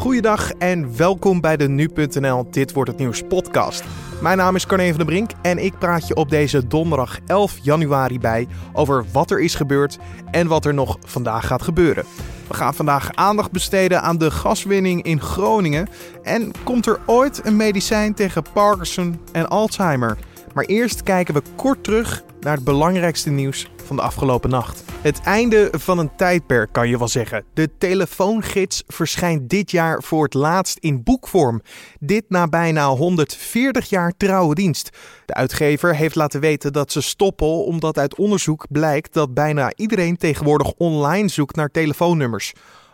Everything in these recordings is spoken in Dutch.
Goeiedag en welkom bij de Nu.nl Dit Wordt Het Nieuws podcast. Mijn naam is Carne van der Brink en ik praat je op deze donderdag 11 januari bij over wat er is gebeurd en wat er nog vandaag gaat gebeuren. We gaan vandaag aandacht besteden aan de gaswinning in Groningen. En komt er ooit een medicijn tegen Parkinson en Alzheimer? Maar eerst kijken we kort terug naar het belangrijkste nieuws van de afgelopen nacht. Het einde van een tijdperk kan je wel zeggen. De telefoongids verschijnt dit jaar voor het laatst in boekvorm. Dit na bijna 140 jaar trouwe dienst. De uitgever heeft laten weten dat ze stoppen omdat uit onderzoek blijkt dat bijna iedereen tegenwoordig online zoekt naar telefoonnummers.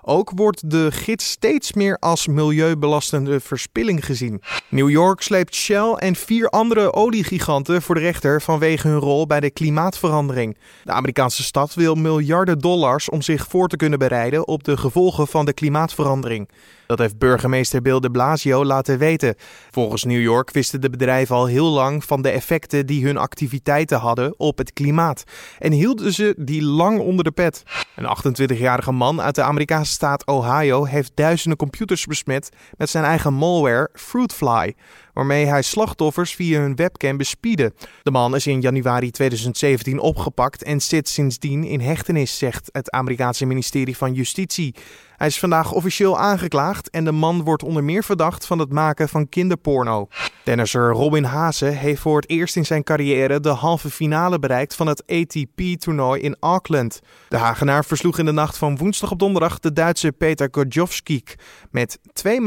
Ook wordt de gids steeds meer als milieubelastende verspilling gezien. New York sleept Shell en vier andere oliegiganten voor de rechter vanwege hun rol bij de klimaatverandering. De Amerikaanse stad wil miljarden dollars om zich voor te kunnen bereiden op de gevolgen van de klimaatverandering. Dat heeft burgemeester Bill de Blasio laten weten. Volgens New York wisten de bedrijven al heel lang van de effecten die hun activiteiten hadden op het klimaat. En hielden ze die lang onder de pet. Een 28-jarige man uit de Amerikaanse staat Ohio heeft duizenden computers besmet met zijn eigen malware Fruitfly waarmee hij slachtoffers via hun webcam bespiedde. De man is in januari 2017 opgepakt en zit sindsdien in hechtenis, zegt het Amerikaanse ministerie van Justitie. Hij is vandaag officieel aangeklaagd en de man wordt onder meer verdacht van het maken van kinderporno. Tennisser Robin Haase heeft voor het eerst in zijn carrière de halve finale bereikt van het ATP-toernooi in Auckland. De Hagenaar versloeg in de nacht van woensdag op donderdag de Duitse Peter Gojowski met 2 6-4.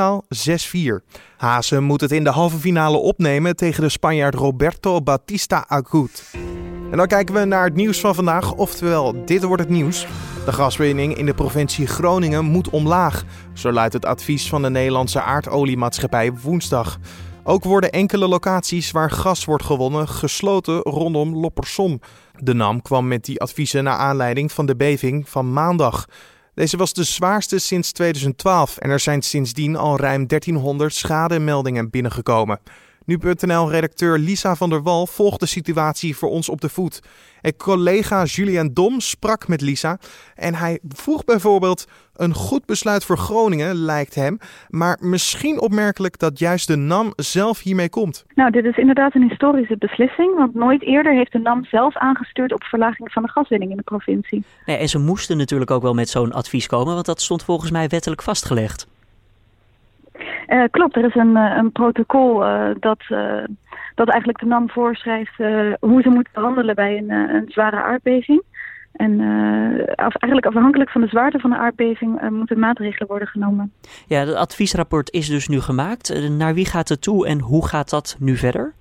Haase moet het in de halve finale opnemen tegen de Spanjaard Roberto Batista Agut. En dan kijken we naar het nieuws van vandaag, oftewel dit wordt het nieuws. De gaswinning in de provincie Groningen moet omlaag, zo luidt het advies van de Nederlandse aardoliemaatschappij woensdag. Ook worden enkele locaties waar gas wordt gewonnen gesloten rondom Loppersom. De NAM kwam met die adviezen naar aanleiding van de beving van maandag. Deze was de zwaarste sinds 2012 en er zijn sindsdien al ruim 1300 schademeldingen binnengekomen. Nu.nl-redacteur Lisa van der Wal volgt de situatie voor ons op de voet. En collega Julian Dom sprak met Lisa en hij vroeg bijvoorbeeld: een goed besluit voor Groningen lijkt hem, maar misschien opmerkelijk dat juist de NAM zelf hiermee komt. Nou, dit is inderdaad een historische beslissing, want nooit eerder heeft de NAM zelf aangestuurd op verlaging van de gaswinning in de provincie. Nee, en ze moesten natuurlijk ook wel met zo'n advies komen, want dat stond volgens mij wettelijk vastgelegd. Uh, klopt, er is een, uh, een protocol uh, dat, dat eigenlijk de NAM voorschrijft hoe ze moeten behandelen bij een, een zware aardbeving. En eigenlijk afhankelijk van de zwaarte van de aardbeving moeten maatregelen worden genomen. Ja, het adviesrapport is dus nu gemaakt. naar wie gaat het toe en hoe gaat dat nu verder?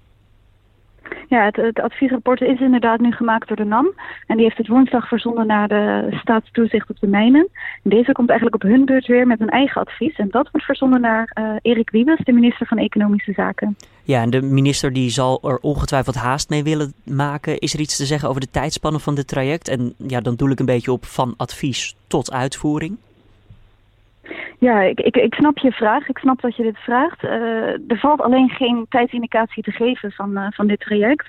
Ja, het, adviesrapport is inderdaad nu gemaakt door de NAM. En die heeft het woensdag verzonden naar de staatstoezicht op de mijnen. En deze komt eigenlijk op hun beurt weer met een eigen advies. En dat wordt verzonden naar uh, Erik Wiebes, de minister van Economische Zaken. Ja, en de minister die zal er ongetwijfeld haast mee willen maken. Is er iets te zeggen over de tijdspannen van dit traject? En ja, dan doe ik een beetje op van advies tot uitvoering. Ja, ik, ik, ik snap je vraag. Ik snap dat je dit vraagt. Uh, er valt alleen geen tijdsindicatie te geven van, uh, van dit traject.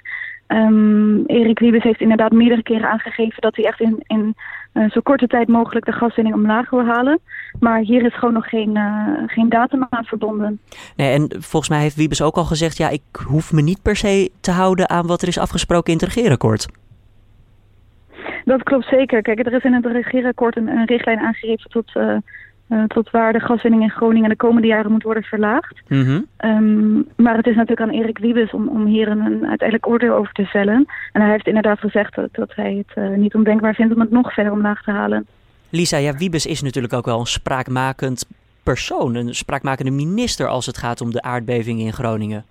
Um, Erik Wiebes heeft inderdaad meerdere keren aangegeven dat hij echt in, in uh, zo korte tijd mogelijk de gaswinning omlaag wil halen. Maar hier is gewoon nog geen, geen datum aan verbonden. Nee, en volgens mij heeft Wiebes ook al gezegd, ja, ik hoef me niet per se te houden aan wat er is afgesproken in het regeerakkoord. Dat klopt zeker. Kijk, er is in het regeerakkoord een, een richtlijn aangegeven tot uh, tot waar de gaswinning in Groningen de komende jaren moet worden verlaagd. Mm um, maar het is natuurlijk aan Erik Wiebes om, om hier een, een, uiteindelijk oordeel over te vellen. En hij heeft inderdaad gezegd dat, dat hij het uh, niet ondenkbaar vindt om het nog verder omlaag te halen. Lisa, ja, Wiebes is natuurlijk ook wel een spraakmakend persoon, een spraakmakende minister als het gaat om de aardbeving in Groningen.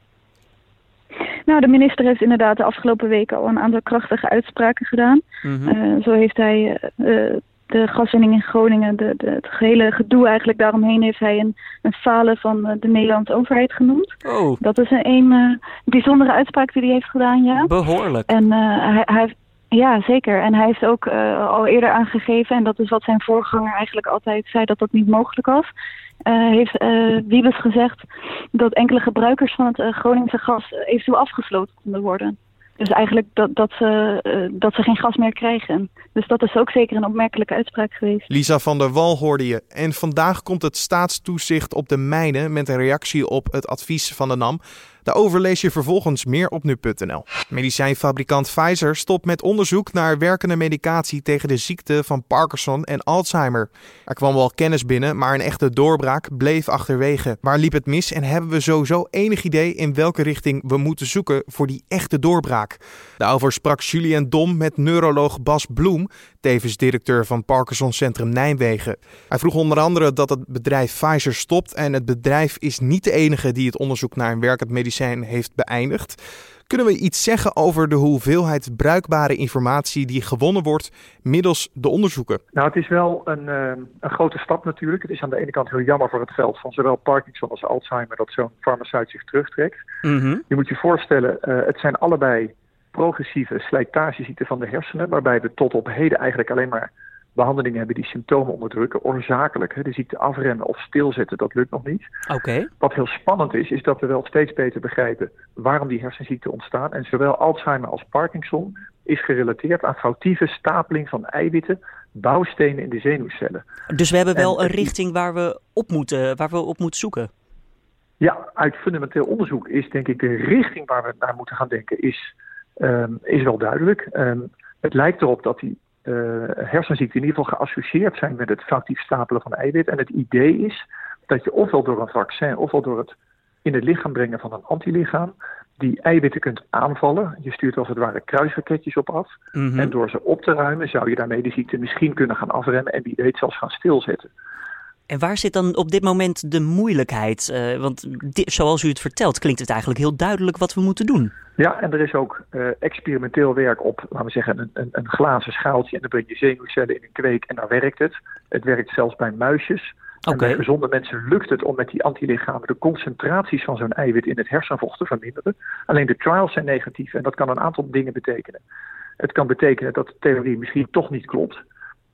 Nou, de minister heeft inderdaad de afgelopen weken al een aantal krachtige uitspraken gedaan. Mm -hmm. uh, zo heeft hij uh, de gaswinning in Groningen, de, de, het hele gedoe eigenlijk daaromheen heeft hij een, een falen van eh, de Nederlandse overheid genoemd. Oh. Dat is een, een uh, bijzondere uitspraak die hij heeft gedaan, ja. Behoorlijk. En uh, hij, hij ja, zeker. En hij heeft ook uh, al eerder aangegeven, en dat is wat zijn voorganger eigenlijk altijd zei, dat dat niet mogelijk was. Heeft Wiebes gezegd dat enkele gebruikers van het Groningse gas eventueel afgesloten konden worden. Dus eigenlijk dat, dat, ze, uh, dat ze geen gas meer krijgen. Dus dat is ook zeker een opmerkelijke uitspraak geweest. Lisa van der Wal hoorde je. En vandaag komt het staatstoezicht op de mijnen met een reactie op het advies van de NAM. Daarover lees je vervolgens meer op nu.nl. Medicijnfabrikant Pfizer stopt met onderzoek naar werkende medicatie tegen de ziekte van Parkinson en Alzheimer. Er kwam wel kennis binnen, maar een echte doorbraak bleef achterwege. Waar liep het mis en hebben we sowieso enig idee in welke richting we moeten zoeken voor die echte doorbraak? Daarover sprak Julien Dom met neuroloog Bas Bloem, tevens directeur van Parkinson Centrum Nijmegen. Hij vroeg onder andere dat het bedrijf Pfizer stopt en het bedrijf is niet de enige die het onderzoek naar een werkend medicijn heeft beëindigd. Kunnen we iets zeggen over de hoeveelheid bruikbare informatie die gewonnen wordt middels de onderzoeken? Nou, het is wel een, uh, een grote stap natuurlijk. Het is aan de ene kant heel jammer voor het veld van zowel Parkinson als Alzheimer dat zo'n farmaceut zich terugtrekt. Mm Je moet je voorstellen, uh, het zijn allebei progressieve slijtageziekten van de hersenen, waarbij we tot op heden eigenlijk alleen maar behandelingen hebben die symptomen onderdrukken. Oorzakelijk, hè, de ziekte afremmen of stilzetten, dat lukt nog niet. Oké. Wat heel spannend is, is dat we wel steeds beter begrijpen waarom die hersenziekten ontstaan. En zowel Alzheimer als Parkinson is gerelateerd aan foutieve stapeling van eiwitten, bouwstenen in de zenuwcellen. Dus we hebben wel een richting waar we op moeten, waar we op moeten zoeken. Ja, uit fundamenteel onderzoek is denk ik de richting waar we naar moeten gaan denken, is, um, is wel duidelijk. Um, het lijkt erop dat die hersenziekten in ieder geval geassocieerd zijn met het foutief stapelen van eiwit. En het idee is dat je ofwel door een vaccin ofwel door het in het lichaam brengen van een antilichaam die eiwitten kunt aanvallen. Je stuurt als het ware kruisraketjes op af. Mm -hmm. En door ze op te ruimen zou je daarmee de ziekte misschien kunnen gaan afremmen en wie weet zelfs gaan stilzetten. En waar zit dan op dit moment de moeilijkheid? Uh, want dit, zoals u het vertelt, klinkt het eigenlijk heel duidelijk wat we moeten doen. Ja, en er is ook uh, experimenteel werk op, laten we zeggen, een, een, een, glazen schaaltje. En dan breng je zenuwcellen in een kweek en dan werkt het. Het werkt zelfs bij muisjes. Okay. En bij gezonde mensen lukt het om met die antilichamen de concentraties van zo'n eiwit in het hersenvocht te verminderen. Alleen de trials zijn negatief en dat kan een aantal dingen betekenen. Het kan betekenen dat de theorie misschien toch niet klopt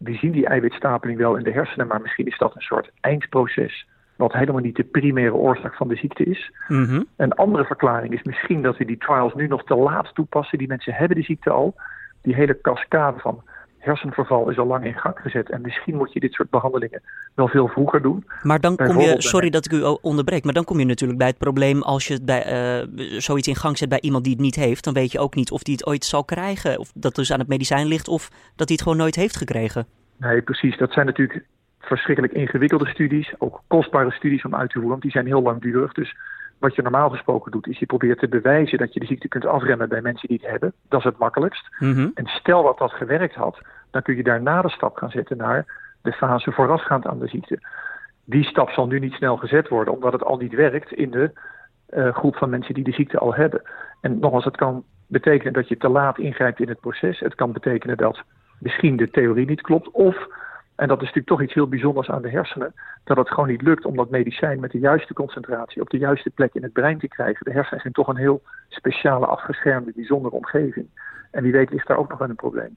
we zien die eiwitstapeling wel in de hersenen, maar misschien is dat een soort eindproces. Wat helemaal niet de primaire oorzaak van de ziekte is. Mm -hmm. Een andere verklaring is misschien dat we die trials nu nog te laat toepassen. Die mensen hebben de ziekte al. Die hele cascade van hersenverval is al lang in gang gezet. En misschien moet je dit soort behandelingen wel veel vroeger doen. Maar dan kom je, sorry dat ik u onderbreek, maar dan kom je natuurlijk bij het probleem als je het bij, uh, zoiets in gang zet bij iemand die het niet heeft. Dan weet je ook niet of die het ooit zal krijgen. Of dat dus aan het medicijn ligt of dat hij het gewoon nooit heeft gekregen. Nee, precies. Dat zijn natuurlijk verschrikkelijk ingewikkelde studies. Ook kostbare studies om uit te voeren, want die zijn heel langdurig. Dus wat je normaal gesproken doet, is je probeert te bewijzen dat je de ziekte kunt afremmen bij mensen die het hebben. Dat is het makkelijkst. Mm -hmm. En stel dat dat gewerkt had, dan kun je daarna de stap gaan zetten naar de fase voorafgaand aan de ziekte. Die stap zal nu niet snel gezet worden, omdat het al niet werkt in de uh, groep van mensen die de ziekte al hebben. En nogmaals, het kan betekenen dat je te laat ingrijpt in het proces. Het kan betekenen dat misschien de theorie niet klopt. Of, en dat is natuurlijk toch iets heel bijzonders aan de hersenen, dat het gewoon niet lukt om dat medicijn met de juiste concentratie op de juiste plek in het brein te krijgen. De hersenen zijn toch een heel speciale, afgeschermde, bijzondere omgeving. En wie weet ligt daar ook nog wel een probleem.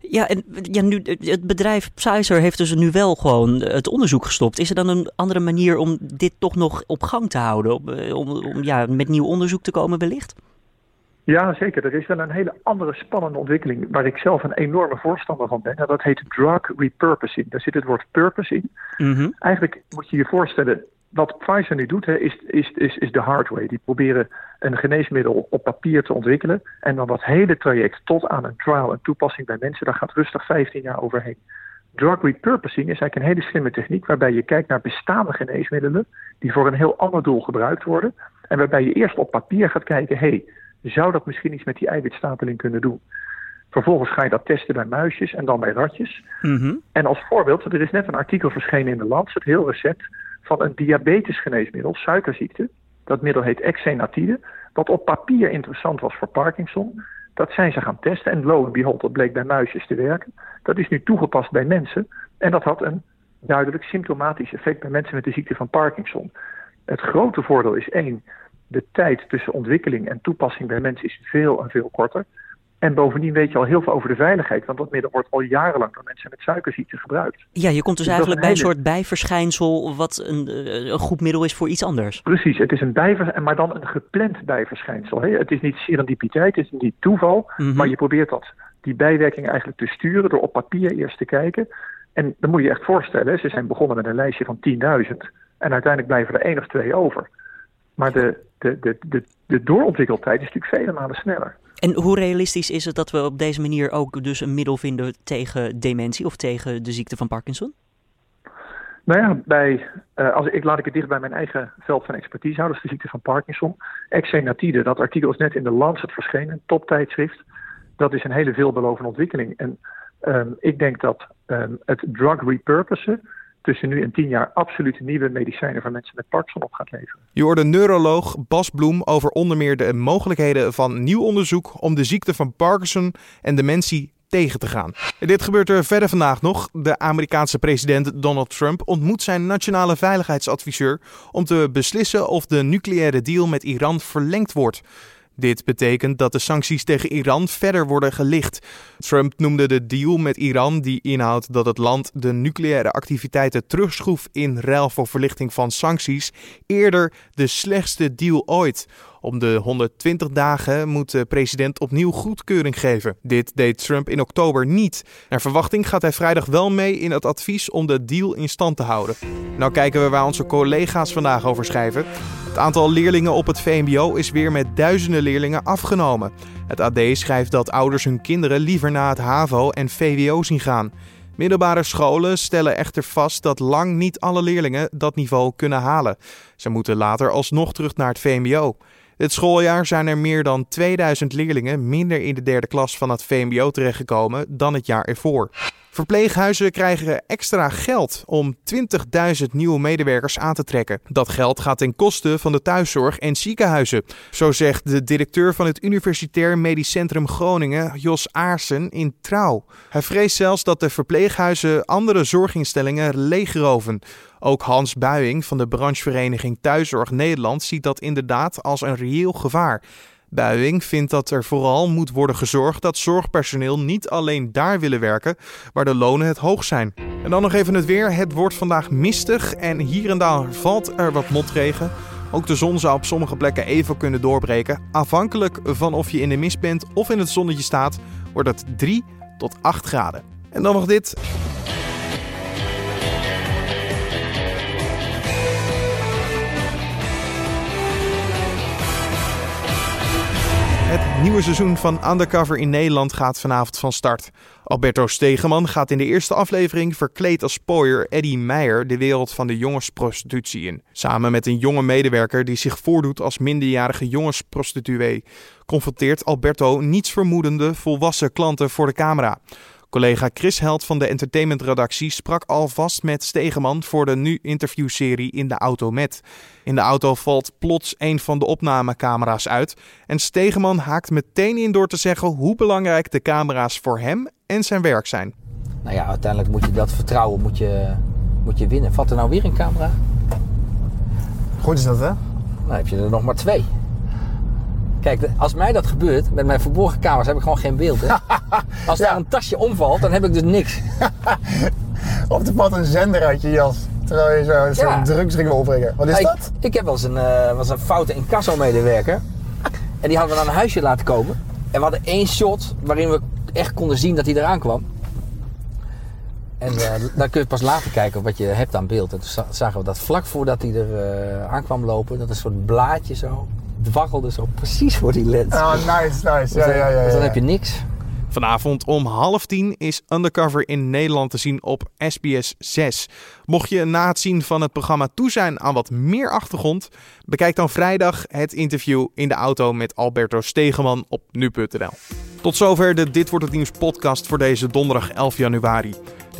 Ja, en ja, nu, het bedrijf Pfizer heeft dus nu wel gewoon het onderzoek gestopt. Is er dan een andere manier om dit toch nog op gang te houden? Om, om, om ja, met nieuw onderzoek te komen wellicht? Ja, zeker. Er is wel een hele andere spannende ontwikkeling waar ik zelf een enorme voorstander van ben. En dat heet drug repurposing. Daar zit het woord purpose in. Mm -hmm. Eigenlijk moet je je voorstellen, wat Pfizer nu doet, hè, is, is, is, is de hard way. Die proberen een geneesmiddel op papier te ontwikkelen. En dan dat hele traject tot aan een trial en toepassing bij mensen, daar gaat rustig 15 jaar overheen. Drug repurposing is eigenlijk een hele slimme techniek waarbij je kijkt naar bestaande geneesmiddelen die voor een heel ander doel gebruikt worden. En waarbij je eerst op papier gaat kijken, hé, hey, zou dat misschien iets met die eiwitstapeling kunnen doen? Vervolgens ga je dat testen bij muisjes en dan bij ratjes. Mm -hmm. En als voorbeeld, er is net een artikel verschenen in de Lancet, heel recent, van een diabetesgeneesmiddel, suikerziekte. Dat middel heet Exenatide, wat op papier interessant was voor Parkinson. Dat zijn ze gaan testen en lo en behold, dat bleek bij muisjes te werken. Dat is nu toegepast bij mensen en dat had een duidelijk symptomatisch effect bij mensen met de ziekte van Parkinson. Het grote voordeel is één, de tijd tussen ontwikkeling en toepassing bij mensen is veel en veel korter. En bovendien weet je al heel veel over de veiligheid, want dat middel wordt al jarenlang door mensen met suikerziekte gebruikt. Ja, je komt dus, dus eigenlijk bij een soort bijverschijnsel wat een, eh, een, goed middel is voor iets anders. Precies, het is een bijver, maar dan een gepland bijverschijnsel. Hè? Het is niet serendipiteit, het is niet toeval, mhm. maar je probeert dat, die bijwerking eigenlijk te sturen door op papier eerst te kijken. En dan moet je je echt voorstellen, ze zijn begonnen met een lijstje van 10.000 en uiteindelijk blijven er één of twee over. Maar de, de, de, de, de doorontwikkeltijd is natuurlijk vele malen sneller. En hoe realistisch is het dat we op deze manier ook dus een middel vinden tegen dementie of tegen de ziekte van Parkinson? Nou ja, bij, uh, als ik, laat ik het dicht bij mijn eigen veld van expertise houden, dus de ziekte van Parkinson. Exenatide, dat artikel is net in de Lancet verschenen, een toptijdschrift. Dat is een hele veelbelovende ontwikkeling. En um, ik denk dat um, het drug repurposen, tussen nu en tien jaar absoluut nieuwe medicijnen voor mensen met Parkinson op gaat leveren. Je hoorde neuroloog Bas Bloem over onder meer de mogelijkheden van nieuw onderzoek om de ziekte van Parkinson en dementie tegen te gaan. dit gebeurt er verder vandaag nog. De Amerikaanse president Donald Trump ontmoet zijn nationale veiligheidsadviseur om te beslissen of de nucleaire deal met Iran verlengd wordt. Dit betekent dat de sancties tegen Iran verder worden gelicht. Trump noemde de deal met Iran, die inhoudt dat het land de nucleaire activiteiten terugschroef in ruil voor verlichting van sancties, eerder de slechtste deal ooit. Om de 120 dagen moet de president opnieuw goedkeuring geven. Dit deed Trump in oktober niet. Naar verwachting gaat hij vrijdag wel mee in het advies om de deal in stand te houden. Nou kijken we waar onze collega's vandaag over schrijven. Het aantal leerlingen op het VMBO is weer met duizenden leerlingen afgenomen. Het AD schrijft dat ouders hun kinderen liever naar het HAVO en VWO zien gaan. Middelbare scholen stellen echter vast dat lang niet alle leerlingen dat niveau kunnen halen. Ze moeten later alsnog terug naar het VMBO. Dit schooljaar zijn er meer dan 2000 leerlingen minder in de derde klas van het VMBO terechtgekomen dan het jaar ervoor. Verpleeghuizen krijgen extra geld om 20.000 nieuwe medewerkers aan te trekken. Dat geld gaat ten koste van de thuiszorg en ziekenhuizen. Zo zegt de directeur van het Universitair Medisch Centrum Groningen, Jos Aarsen, in Trouw. Hij vreest zelfs dat de verpleeghuizen andere zorginstellingen leegroven. Ook Hans Buijing van de branchevereniging Thuiszorg Nederland ziet dat inderdaad als een reëel gevaar. Buijing vindt dat er vooral moet worden gezorgd dat zorgpersoneel niet alleen daar willen werken waar de lonen het hoog zijn. En dan nog even het weer. Het wordt vandaag mistig en hier en daar valt er wat motregen. Ook de zon zou op sommige plekken even kunnen doorbreken. Afhankelijk van of je in de mist bent of in het zonnetje staat, wordt het 3 tot 8 graden. En dan nog dit. Het nieuwe seizoen van Undercover in Nederland gaat vanavond van start. Alberto Stegeman gaat in de eerste aflevering verkleed als spoiler Eddie Meijer de wereld van de jongensprostitutie in. Samen met een jonge medewerker die zich voordoet als minderjarige jongensprostituee, confronteert Alberto nietsvermoedende volwassen klanten voor de camera. Collega Chris Held van de entertainmentredactie sprak alvast met Stegeman voor de nu interviewserie In de Auto Met. In de auto valt plots een van de opnamecamera's uit en Stegeman haakt meteen in door te zeggen hoe belangrijk de camera's voor hem en zijn werk zijn. Nou ja, uiteindelijk moet je dat vertrouwen moet je, moet je winnen. Vat er nou weer een camera? Goed is dat, hè? Nou heb je er nog maar twee. Kijk, als mij dat gebeurt, met mijn verborgen kamers heb ik gewoon geen beeld. Hè? Als daar een tasje omvalt, dan heb ik dus niks. of er valt een zender uit je jas. Terwijl je zo, zo ja. drugsring wil opbrengen. Wat is dat? Ik, heb wel eens een, uh, was een foute incasso-medewerker. En die hadden we naar een huisje laten komen. En we hadden één shot waarin we echt konden zien dat hij eraan kwam. En uh, dan kun je pas later kijken wat je hebt aan beeld. En toen zagen we dat vlak voordat hij er uh, aan kwam lopen, dat een soort blaadje zo dwarrelde zo precies voor die lens. Oh, nice, nice. Ja, ja, ja, ja, dus dan heb je niks. Vanavond om half tien is Undercover in Nederland te zien op SBS 6. Mocht je na het zien van het programma toe zijn aan wat meer achtergrond, bekijk dan vrijdag het interview in de auto met Alberto Stegeman op nu.nl. Tot zover de Dit wordt het nieuws podcast voor deze donderdag 11 januari.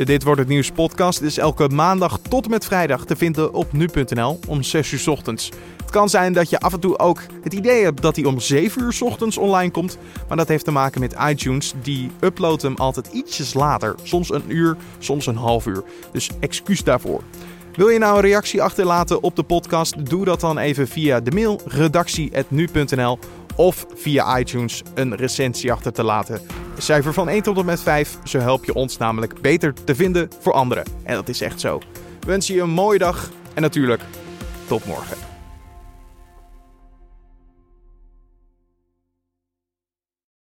Dit wordt het nieuws podcast is elke maandag tot en met vrijdag te vinden op nu.nl om 6 uur ochtends. Het kan zijn dat je af en toe ook het idee hebt dat hij om 7 uur ochtends online komt. Maar dat heeft te maken met iTunes. Die uploadt hem altijd ietsjes later. Soms een uur, soms een half uur. Dus excuus daarvoor. Wil je nou een reactie achterlaten op de podcast? Doe dat dan even via de mail redactie.nu.nl of via iTunes een recensie achter te laten. Cijfer van 1 tot en met 5, zo help je ons namelijk beter te vinden voor anderen. En dat is echt zo. We wensen je een mooie dag en natuurlijk tot morgen.